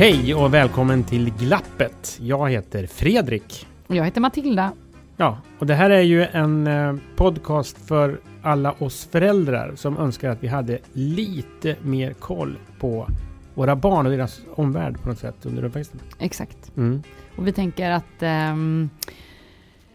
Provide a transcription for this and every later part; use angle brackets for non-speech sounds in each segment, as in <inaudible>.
Hej och välkommen till Glappet. Jag heter Fredrik. Och Jag heter Matilda. Ja, och det här är ju en eh, podcast för alla oss föräldrar som önskar att vi hade lite mer koll på våra barn och deras omvärld på något sätt under uppväxten. Exakt. Mm. Och vi tänker att ehm,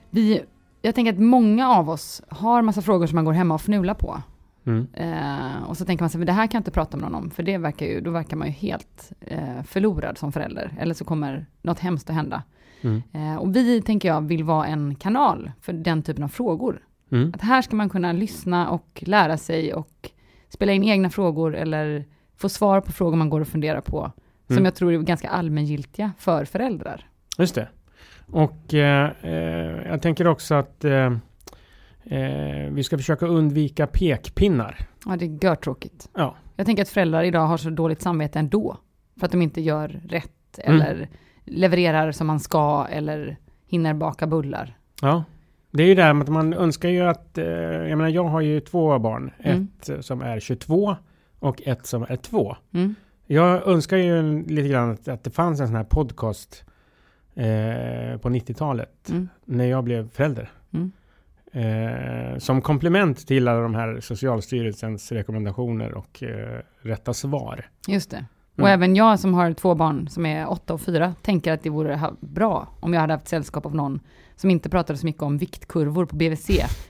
vi, jag tänker att många av oss har massa frågor som man går hemma och fnular på. Mm. Eh, och så tänker man sig, men det här kan jag inte prata med någon om, för det verkar ju, då verkar man ju helt eh, förlorad som förälder. Eller så kommer något hemskt att hända. Mm. Eh, och vi, tänker jag, vill vara en kanal för den typen av frågor. Mm. Att här ska man kunna lyssna och lära sig och spela in egna frågor eller få svar på frågor man går och funderar på. Som Mm. jag tror är ganska allmängiltiga för föräldrar. Just det. Och eh, eh, jag tänker också att eh, vi ska försöka undvika pekpinnar. Ja, det är görtråkigt. Ja. Jag tänker att föräldrar idag har så dåligt samvete ändå. För att de inte gör rätt Mm. eller levererar som man ska eller hinner baka bullar. Ja. Det är ju det här med att man önskar ju att, eh, jag menar jag har ju två barn. Mm. Ett som är 22 och ett som är 2. Mm. Jag önskar ju lite grann att, att det fanns en sån här podcast eh, på 90-talet Mm. när jag blev förälder. Eh, som komplement till alla de här Socialstyrelsens rekommendationer och eh, rätta svar. Just det. Och Mm. även jag som har två barn som är åtta och fyra tänker att det vore bra om jag hade haft sällskap av någon som inte pratade så mycket om viktkurvor på BVC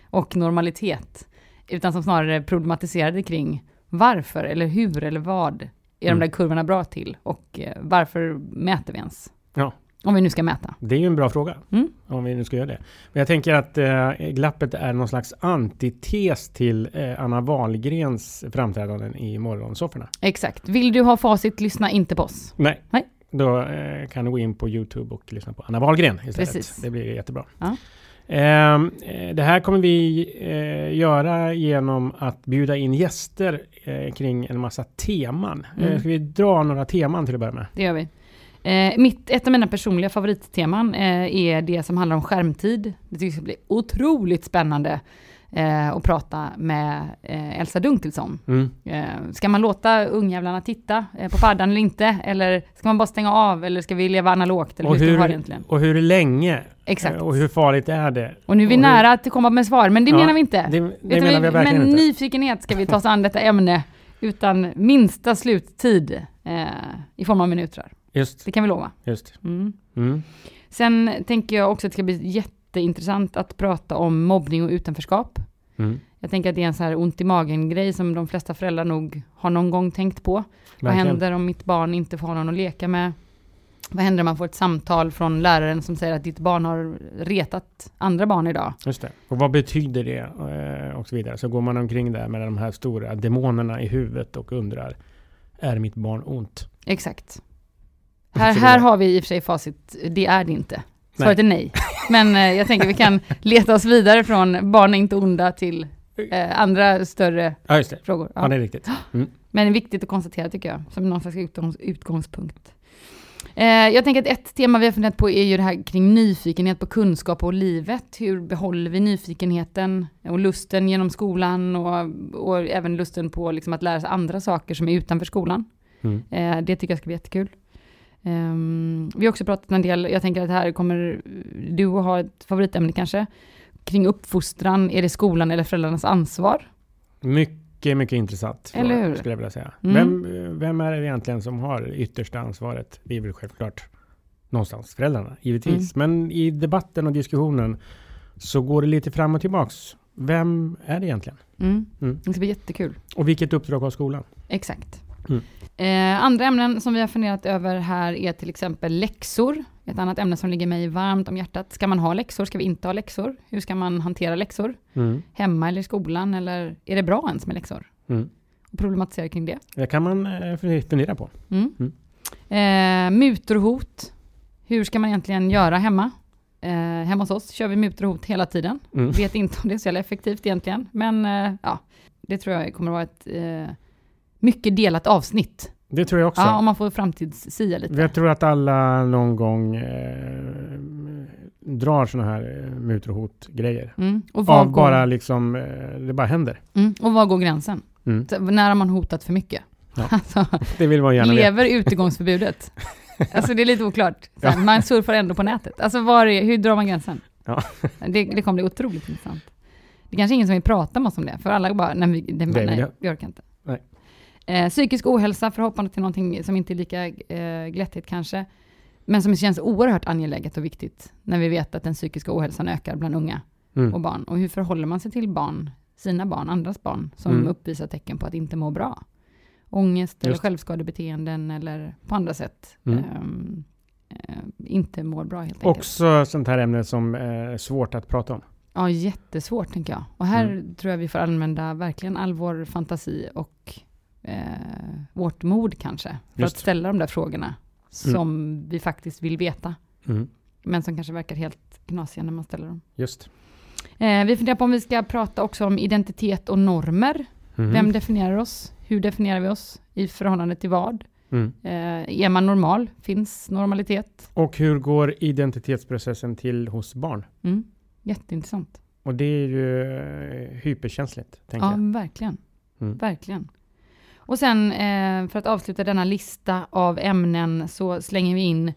och normalitet, utan som snarare problematiserade kring varför eller hur eller vad är Mm. de där kurvorna bra till och eh, varför mäter vi ens? Ja. Om vi nu ska mäta. Det är ju en bra fråga. Mm. Om vi nu ska göra det. Men jag tänker att eh, glappet är någon slags antites till eh, Anna Wahlgrens framträdanden i morgonsofforna. Exakt. Vill du ha facit, lyssna inte på oss. Nej. Nej. Då eh, kan du gå in på YouTube och lyssna på Anna Wahlgren istället. Precis. Det blir jättebra. Ja. Ehm, eh, det här kommer vi eh, göra genom att bjuda in gäster eh, kring en massa teman. Mm. Ska vi dra några teman till att börja med? Det gör vi. Eh, mitt, ett av mina personliga favoritteman eh, är det som handlar om skärmtid. Det tycker jag ska bli otroligt spännande eh, att prata med eh, Elsa Dunkelsson. Mm. Eh, ska man låta ungjävlarna titta eh, på paddan eller inte? Eller ska man bara stänga av? Eller ska vi leva analogt? Eller Och hur vi hur, egentligen? och hur länge? Exakt. Och hur farligt är det? Och nu är vi och hur- nära att komma med svar, men det Ja, menar vi inte. Det, det menar vi verkligen med inte. nyfikenhet ska vi ta oss an detta ämne utan minsta sluttid i form av minuter. Just, Det kan vi lova. just. Mm. Mm. Sen tänker jag också att det ska bli jätteintressant att prata om mobbning och utanförskap. Mm. Jag tänker att det är en så här ont i magen-grej som de flesta föräldrar nog har någon gång tänkt på. Vad Verkligen. händer om mitt barn inte får ha någon att leka med? Vad händer om man får ett samtal från läraren som säger att ditt barn har retat andra barn idag? Just det. Och vad betyder det? Eh, och så vidare. Så går man omkring där med de här stora demonerna i huvudet och undrar Är mitt barn ont? Exakt. Här, här har vi i och för sig facit, det är det inte. Svaret är nej. Men eh, jag tänker vi kan <laughs> leta oss vidare från barn är inte onda till eh, andra större Ja, frågor. Ja, Ja. det är riktigt. <gasps> Mm. Men viktigt att konstatera tycker jag, som någon slags utgångs, utgångspunkt. Eh, jag tänker att ett tema vi har funderat på är ju det här kring nyfikenhet på kunskap och livet. Hur behåller vi nyfikenheten och lusten genom skolan och, och även lusten på liksom att lära sig andra saker som är utanför skolan. Mm. Eh, det tycker jag ska bli jättekul. Ehm, vi har också pratat en del, jag tänker att här kommer du att ha ett favoritämne kanske, kring uppfostran, är det skolan eller föräldrarnas ansvar? Mycket, mycket intressant. fråga, Eller hur? Skulle jag vilja säga. Mm. Vem, vem är det egentligen som har yttersta ansvaret? Det är väl självklart någonstans föräldrarna, givetvis. Mm. Men i debatten och diskussionen så går det lite fram och tillbaks. Vem är det egentligen? Mm. Mm. Det ska bli jättekul. Och vilket uppdrag har skolan? Exakt. Mm. Eh, andra ämnen som vi har funderat över här är till exempel läxor. Ett annat ämne som ligger mig varmt om hjärtat. Ska man ha läxor? Ska vi inte ha läxor? Hur ska man hantera läxor? Mm. Hemma eller i skolan? Eller är det bra ens med läxor? Mm. Och problematisera kring det. Det kan man eh, fundera på. Mm. Mm. Eh, hot. Hur ska man egentligen göra hemma? Eh, hemma hos oss kör vi mutor och hot hela tiden. Mm. Vet inte om det är så jävla effektivt egentligen. Men eh, ja, det tror jag kommer att vara ett eh, mycket delat avsnitt. Det tror jag också. Ja, om man får framtidssia lite. Jag tror att alla någon gång eh, drar sådana här eh, mutor och hot-grejer. Mm. Och, Av går, bara liksom, eh, det bara händer. mm. och var går gränsen? Mm. När har man hotat för mycket? Ja. <laughs> Alltså, <laughs> Det vill man gärna veta. lever utegångsförbudet? <laughs> alltså det är lite oklart. Så, här, Man surfar ändå på nätet. Alltså var är, hur dör man gränsen? Ja. Det, det kommer bli otroligt intressant. Det är kanske ingen som vill prata med oss om det, för alla bara, nej, Nej, nej, vi orkar inte. Nej. Eh, psykisk ohälsa, förhoppande till någonting som inte är lika eh, glättigt kanske, men som känns oerhört angeläget och viktigt, när vi vet att den psykiska ohälsan ökar bland unga Mm. och barn. Och hur förhåller man sig till barn, sina barn, andras barn, som Mm. uppvisar tecken på att inte må bra? Ångest eller Just. självskadebeteenden eller på andra sätt Mm. eh, inte mår bra helt enkelt. Också sånt här ämne som är svårt att prata om. Ja, jättesvårt tänker jag. Och här Mm. tror jag vi får använda verkligen all vår fantasi och eh, vårt mod kanske, för Just. att ställa de där frågorna som vi faktiskt vill veta, Mm. men som kanske verkar helt knasiga när man ställer dem. Just. Eh, vi funderar på om vi ska prata också om identitet och normer. Mhm. Vem definierar oss? Hur definierar vi oss? I förhållande till vad? Mm. Eh, är man normal? Finns normalitet? Och hur går identitetsprocessen till hos barn? Mm. Jätteintressant. Och det är ju eh, hyperkänsligt, tänker Ja, jag. verkligen. Mm. Verkligen. Och sen eh, för att avsluta denna lista av ämnen så slänger vi in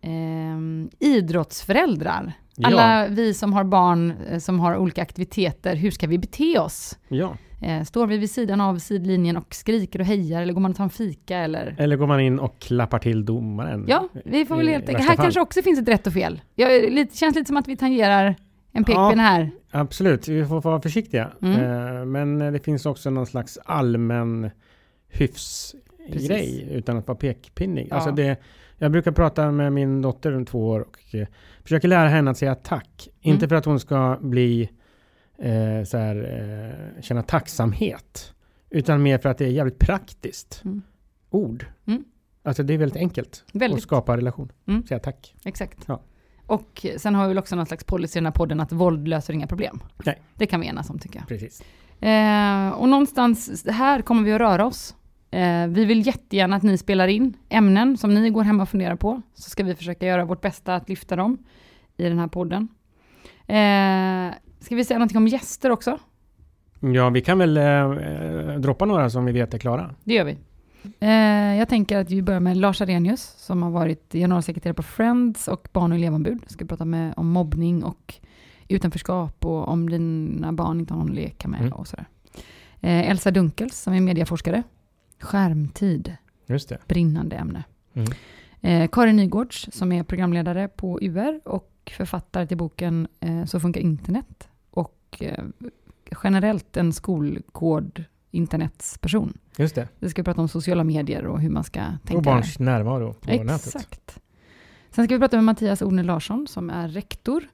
eh, idrottsföräldrar. Ja. Alla vi som har barn eh, som har olika aktiviteter, hur ska vi bete oss? Ja. Eh, står vi vid sidan av sidlinjen och skriker och hejar eller går man och tar en fika eller? Eller går man in och klappar till domaren? Ja, vi får väl helt enkelt. Här fall. kanske också finns ett rätt och fel. Jag, lite, känns lite som att vi tangerar en pekpinne här. Absolut, vi får vara försiktiga. Mm. Eh, Men det finns också någon slags allmän hyfsgrej Precis. utan att vara pekpinnig. Ja. Alltså det, jag brukar prata med min dotter om två år och eh, försöker lära henne att säga tack. Mm. Inte för att hon ska bli eh, så här, eh, känna tacksamhet. Utan mer för att det är jävligt praktiskt Mm. ord. Mm. Alltså det är väldigt enkelt Väldigt. att skapa relation. Mm. Säga tack. Exakt. Ja. Och sen har vi väl också någon slags policy i den här podden att våld löser inga problem. Nej. Det kan vi enas om tycker jag. Precis. Eh, och någonstans här kommer vi att röra oss. Eh, vi vill jättegärna att ni spelar in ämnen som ni går hemma och funderar på. Så ska vi försöka göra vårt bästa att lyfta dem i den här podden. Eh, ska vi säga någonting om gäster också? Ja, vi kan väl eh, eh, droppa några som vi vet är klara. Det gör vi. Eh, jag tänker att vi börjar med Lars Arrhenius som har varit generalsekreterare på Friends och barn och elevombud. Ska prata med, om mobbning och utanförskap och om dina barn inte har någon att leka med Mm. och sådär. Eh, Elsa Dunkels som är medieforskare. Skärmtid, Just det. brinnande ämne. Mm. Eh, Karin Nygårds som är programledare på UR och författare till boken eh, Så funkar internet. Och eh, generellt en skolkod internetsperson. Just det. Vi ska prata om sociala medier och hur man ska tänka. Och barns närvaro på där. nätet. Exakt. Sen ska vi prata med Mattias Orne Larsson som är rektor.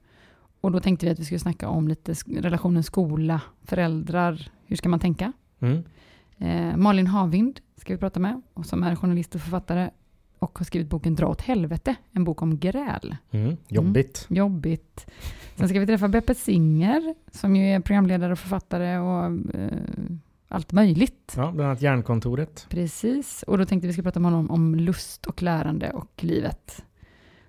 Och då tänkte vi att vi skulle snacka om lite relationen skola, föräldrar, hur ska man tänka? Mm. Eh, Malin Havind ska vi prata med, och som är journalist och författare och har skrivit boken Dra åt helvete, en bok om gräl. Mm. Jobbigt. Jobbigt. Sen ska vi träffa Beppe Singer, som ju är programledare och författare och eh, allt möjligt. Ja, bland annat Järnkontoret. Precis, och då tänkte vi ska prata med honom om lust och lärande och livet.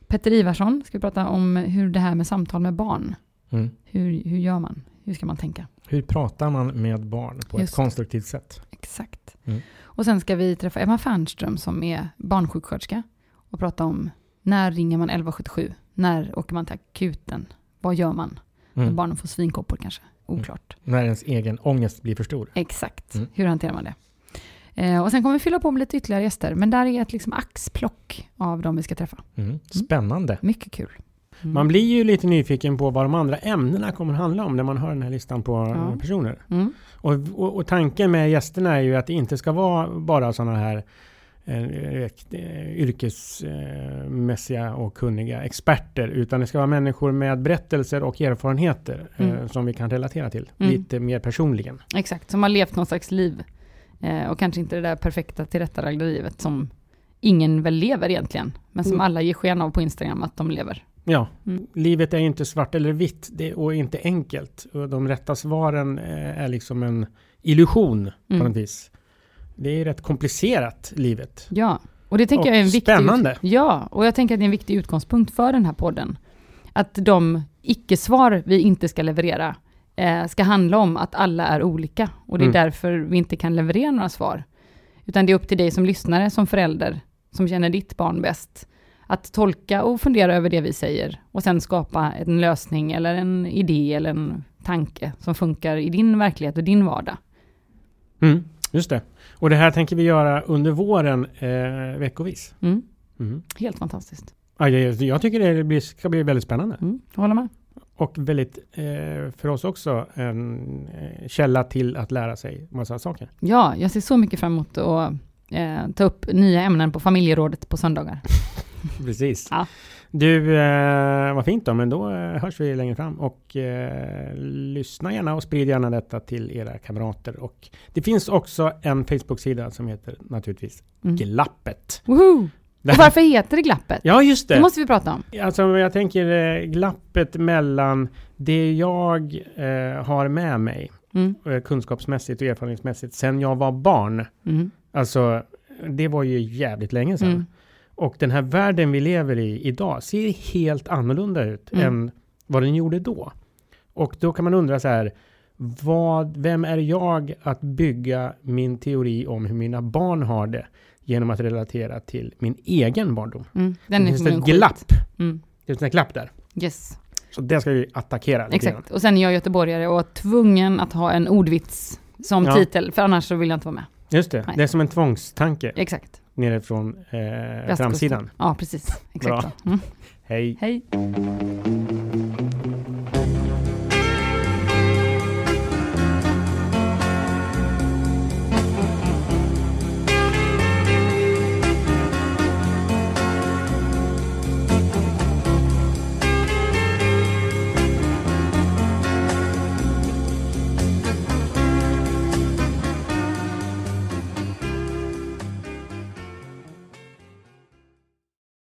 Petter Ivarsson ska vi prata om hur det här med samtal med barn. Mm. Hur, hur gör man? Hur ska man tänka? Hur pratar man med barn på Just ett konstruktivt sätt? Exakt. Mm. Och sen ska vi träffa Emma Fernström som är barnsjuksköterska och prata om när ringer man 1177? När åker man till akuten? Vad gör man? När Mm. barnen får svinkoppor kanske? Oklart. När ens egen ångest blir för stor. Exakt. Mm. Hur hanterar man det? Eh, och sen kommer vi fylla på med lite ytterligare gäster. Men där är ett liksom axplock av de vi ska träffa. Mm. Spännande. Mycket kul. Mm. Man blir ju lite nyfiken på vad de andra ämnena kommer att handla om när man hör den här listan på Ja. personer. Mm. Och, och, och tanken med gästerna är ju att det inte ska vara bara sådana här eh, eh, yrkesmässiga och kunniga experter, utan det ska vara människor med berättelser och erfarenheter eh, Mm. som vi kan relatera till. Mm. Lite mer personligen. Exakt, som har levt någon slags liv. Och kanske inte det där perfekta tillrättalagda livet som ingen väl lever egentligen. Men som Mm. alla ger sken av på Instagram att de lever. Ja, Mm. livet är inte svart eller vitt det, och inte enkelt. Och de rätta svaren eh, är liksom en illusion på Mm. något vis. Det är rätt komplicerat, livet. Ja, och det tänker Och jag är en viktig... spännande. Ja, och jag tänker att det är en viktig utgångspunkt för den här podden. Att de icke-svar vi inte ska leverera eh, ska handla om att alla är olika. Och det är Mm. därför vi inte kan leverera några svar. Utan det är upp till dig som lyssnare, som förälder, som känner ditt barn bäst, att tolka och fundera över det vi säger och sen skapa en lösning eller en idé eller en tanke som funkar i din verklighet och din vardag. Mm, just det. Och det här tänker vi göra under våren eh, veckovis. Mm. Mm. Helt fantastiskt. Ja, jag, jag tycker det blir, ska bli väldigt spännande. Mm. Jag håller med. Och väldigt, eh, för oss också, en eh, källa till att lära sig massa saker. Ja, jag ser så mycket fram emot att eh, ta upp nya ämnen på familjerådet på söndagar. <laughs> <laughs> Precis. Ja. Du, eh, vad fint då, men då eh, hörs vi längre fram. Och eh, lyssna gärna och sprid gärna detta till era kamrater. Och det finns också en Facebook-sida som heter naturligtvis Mm. Glappet. Woho! Och varför heter det glappet? Ja, just det. Det måste vi prata om. Alltså jag tänker eh, glappet mellan det jag eh, har med mig Mm. eh, kunskapsmässigt och erfarenhetsmässigt sen jag var barn. Mm. Alltså det var ju jävligt länge sedan. Mm. Och den här världen vi lever i idag ser helt annorlunda ut Mm. än vad den gjorde då. Och då kan man undra så här, vad, vem är jag att bygga min teori om hur mina barn har det genom att relatera till min egen barndom? Mm. Den det är finns ett glapp. Mm. Det finns ett glapp där. Yes, Så det ska vi attackera grann. exakt. Och sen är jag göteborgare och tvungen att ha en ordvits som Ja. titel, för annars så vill jag inte vara med. Just det, Nej. det är som en tvångstanke Exakt. Nere från eh, framsidan. Ja, precis. Exakt. Mm. Hej! Hej.